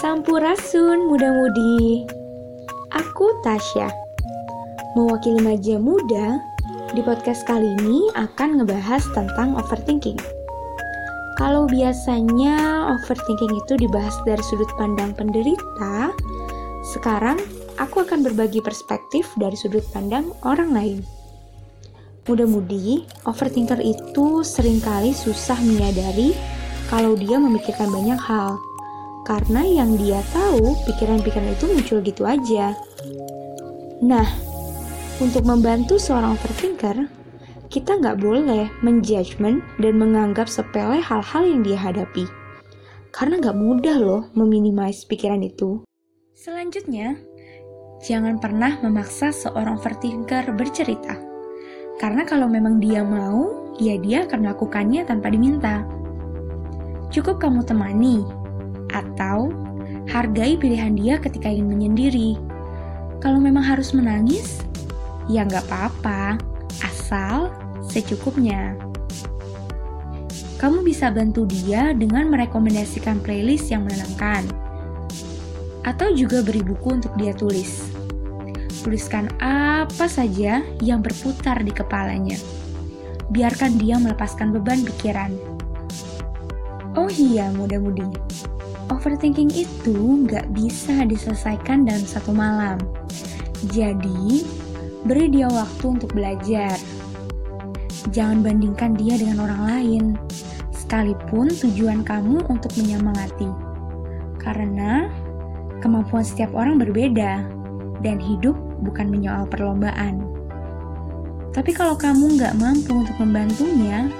Sampurasun muda-mudi. Aku Tasya. Mewakili Maja Muda, di podcast kali ini akan ngebahas tentang overthinking. Kalau biasanya overthinking itu dibahas dari sudut pandang penderita, sekarang aku akan berbagi perspektif dari sudut pandang orang lain. Mudah-mudi, overthinker itu sering kali susah menyadari kalau dia memikirkan banyak hal. Karena yang dia tahu, pikiran-pikiran itu muncul gitu aja. Nah, untuk membantu seorang overthinker, kita nggak boleh menjudgment dan menganggap sepele hal-hal yang dia hadapi. Karena nggak mudah loh meminimais pikiran itu. Selanjutnya, jangan pernah memaksa seorang overthinker bercerita. Karena kalau memang dia mau, ya dia akan melakukannya tanpa diminta. Cukup kamu temani, atau hargai pilihan dia ketika ingin menyendiri. Kalau memang harus menangis, ya nggak apa-apa, asal secukupnya. Kamu bisa bantu dia dengan merekomendasikan playlist yang menenangkan, atau juga beri buku untuk dia tulis. Tuliskan apa saja yang berputar di kepalanya. Biarkan dia melepaskan beban pikiran Oh iya, muda-mudi. Overthinking itu nggak bisa diselesaikan dalam satu malam. Jadi, beri dia waktu untuk belajar. Jangan bandingkan dia dengan orang lain, sekalipun tujuan kamu untuk menyemangati. Karena kemampuan setiap orang berbeda, dan hidup bukan menyoal perlombaan. Tapi kalau kamu nggak mampu untuk membantunya,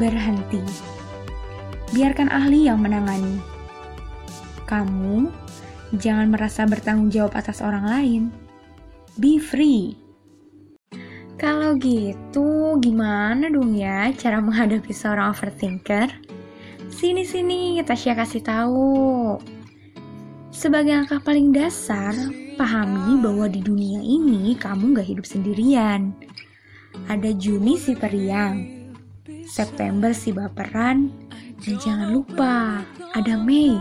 berhenti biarkan ahli yang menangani. Kamu jangan merasa bertanggung jawab atas orang lain. Be free. Kalau gitu, gimana dong ya cara menghadapi seorang overthinker? Sini-sini, Tasya kasih tahu. Sebagai langkah paling dasar, pahami bahwa di dunia ini kamu gak hidup sendirian. Ada Juni si periang, September si baperan, dan jangan lupa, ada Mei,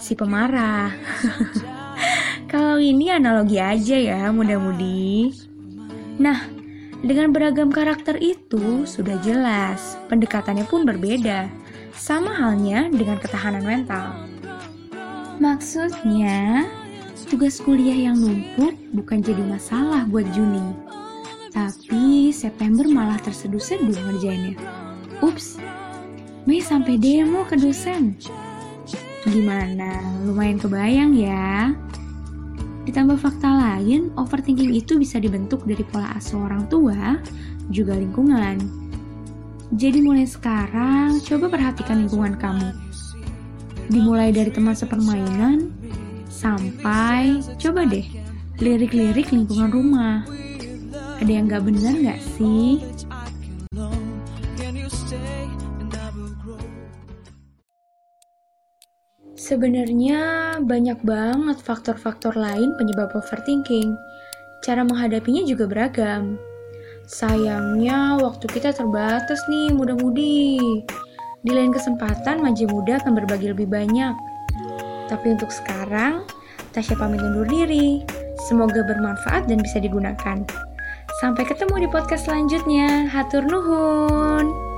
si pemarah. Kalau ini analogi aja ya, muda-mudi. Nah, dengan beragam karakter itu sudah jelas, pendekatannya pun berbeda. Sama halnya dengan ketahanan mental. Maksudnya, tugas kuliah yang numpuk bukan jadi masalah buat Juni. Tapi September malah terseduh-seduh ngerjainnya. Ups, Mei sampai demo ke dosen. Gimana? Lumayan kebayang ya? Ditambah fakta lain, overthinking itu bisa dibentuk dari pola asuh orang tua, juga lingkungan. Jadi mulai sekarang, coba perhatikan lingkungan kamu. Dimulai dari teman sepermainan, sampai coba deh lirik-lirik lingkungan rumah. Ada yang gak bener gak sih? Sebenarnya banyak banget faktor-faktor lain penyebab overthinking. Cara menghadapinya juga beragam. Sayangnya waktu kita terbatas nih muda-mudi. Di lain kesempatan Maji Muda akan berbagi lebih banyak. Tapi untuk sekarang, Tasya pamit undur diri. Semoga bermanfaat dan bisa digunakan. Sampai ketemu di podcast selanjutnya. Hatur nuhun.